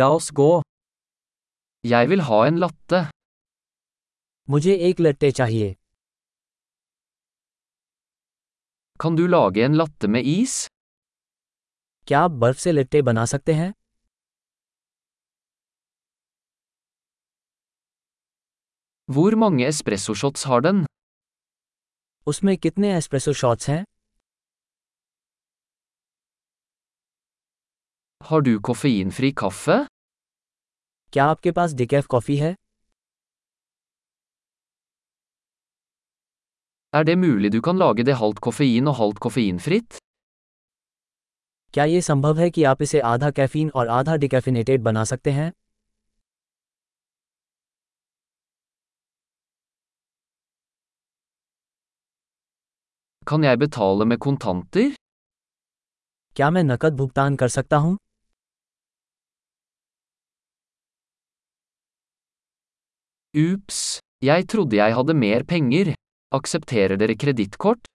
La oss gå. Jeg vil ha en latte. मुझे एक latte चाहिए Kan du lage en latte med is? क्या आप बर्फ़ से लट्टे बना सकते हैं Hvor mange espressoshots har den? उसमें कितने एस्प्रेसो शॉट्स हैं Har du koffeinfri kaffe? क्या आपके पास डिकैफ कॉफ़ी है Er det mulig du kan lage det halvt koffein og halvt koffeinfritt? क्या ये संभव है कि आप इसे आधा कैफीन और आधा डिकैफिनेटेड बना सकते हैं Kan jeg betale med kontanter? क्या मैं नकद भुगतान कर सकता हूँ Ups, jeg trodde jeg hadde mer penger. Aksepterer dere kredittkort?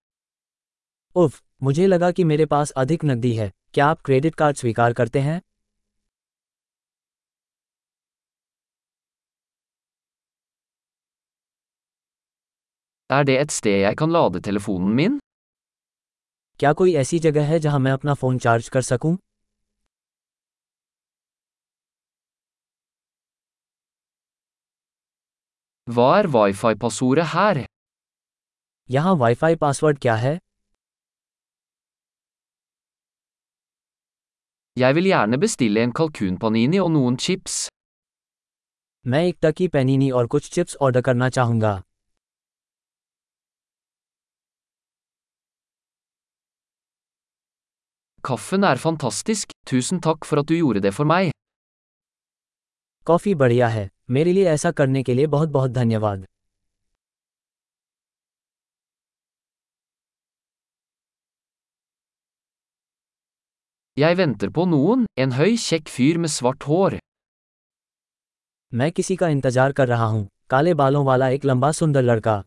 उफ मुझे लगा कि मेरे पास अधिक नकदी है क्या आप क्रेडिट कार्ड स्वीकार करते हैं Er det et sted jeg kan lade telefonen min? क्या कोई ऐसी जगह है जहाँ मैं अपना फ़ोन चार्ज कर सकूँ Hva er wifi-passordet her? यहाँ वाईफाई पासवर्ड क्या है Jeg vil gjerne bestille en kalkunpanini og noen chips. मैं एक टकी पैनीनी और कुछ चिप्स ऑर्डर करना चाहूँगा Kaffen er fantastisk, tusen takk for at du gjorde det for meg. Coffee बढ़िया है मेरे लिए ऐसा करने के लिए बहुत बहुत धन्यवाद Jeg venter på noen, en høy, kjekk fyr med svart hår. मैं किसी का इंतज़ार कर रहा हूँ काले बालों वाला एक लंबा सुंदर लड़का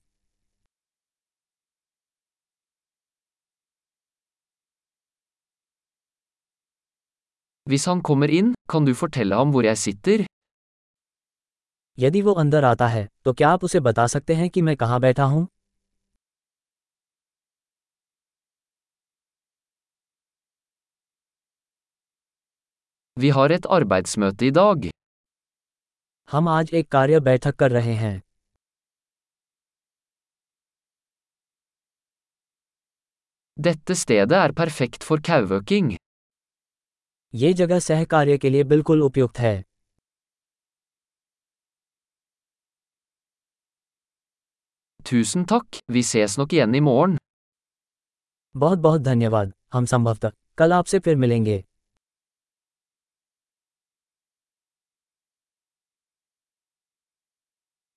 Hvis han kommer inn, kan du fortelle ham hvor jeg sitter? यदि वो अंदर आता है तो क्या आप उसे बता सकते हैं कि मैं कहाँ बैठा हूँ Vi har et arbeidsmøte i dag. हम आज एक कार्य बैठक कर रहे हैं Dette stedet er perfekt for kauøking. ये जगह सह कार्य के लिए बिल्कुल उपयुक्त है Tusen takk, vi ses nok igjen i morgen. बहुत बहुत धन्यवाद हम संभवतः कल आपसे फिर मिलेंगे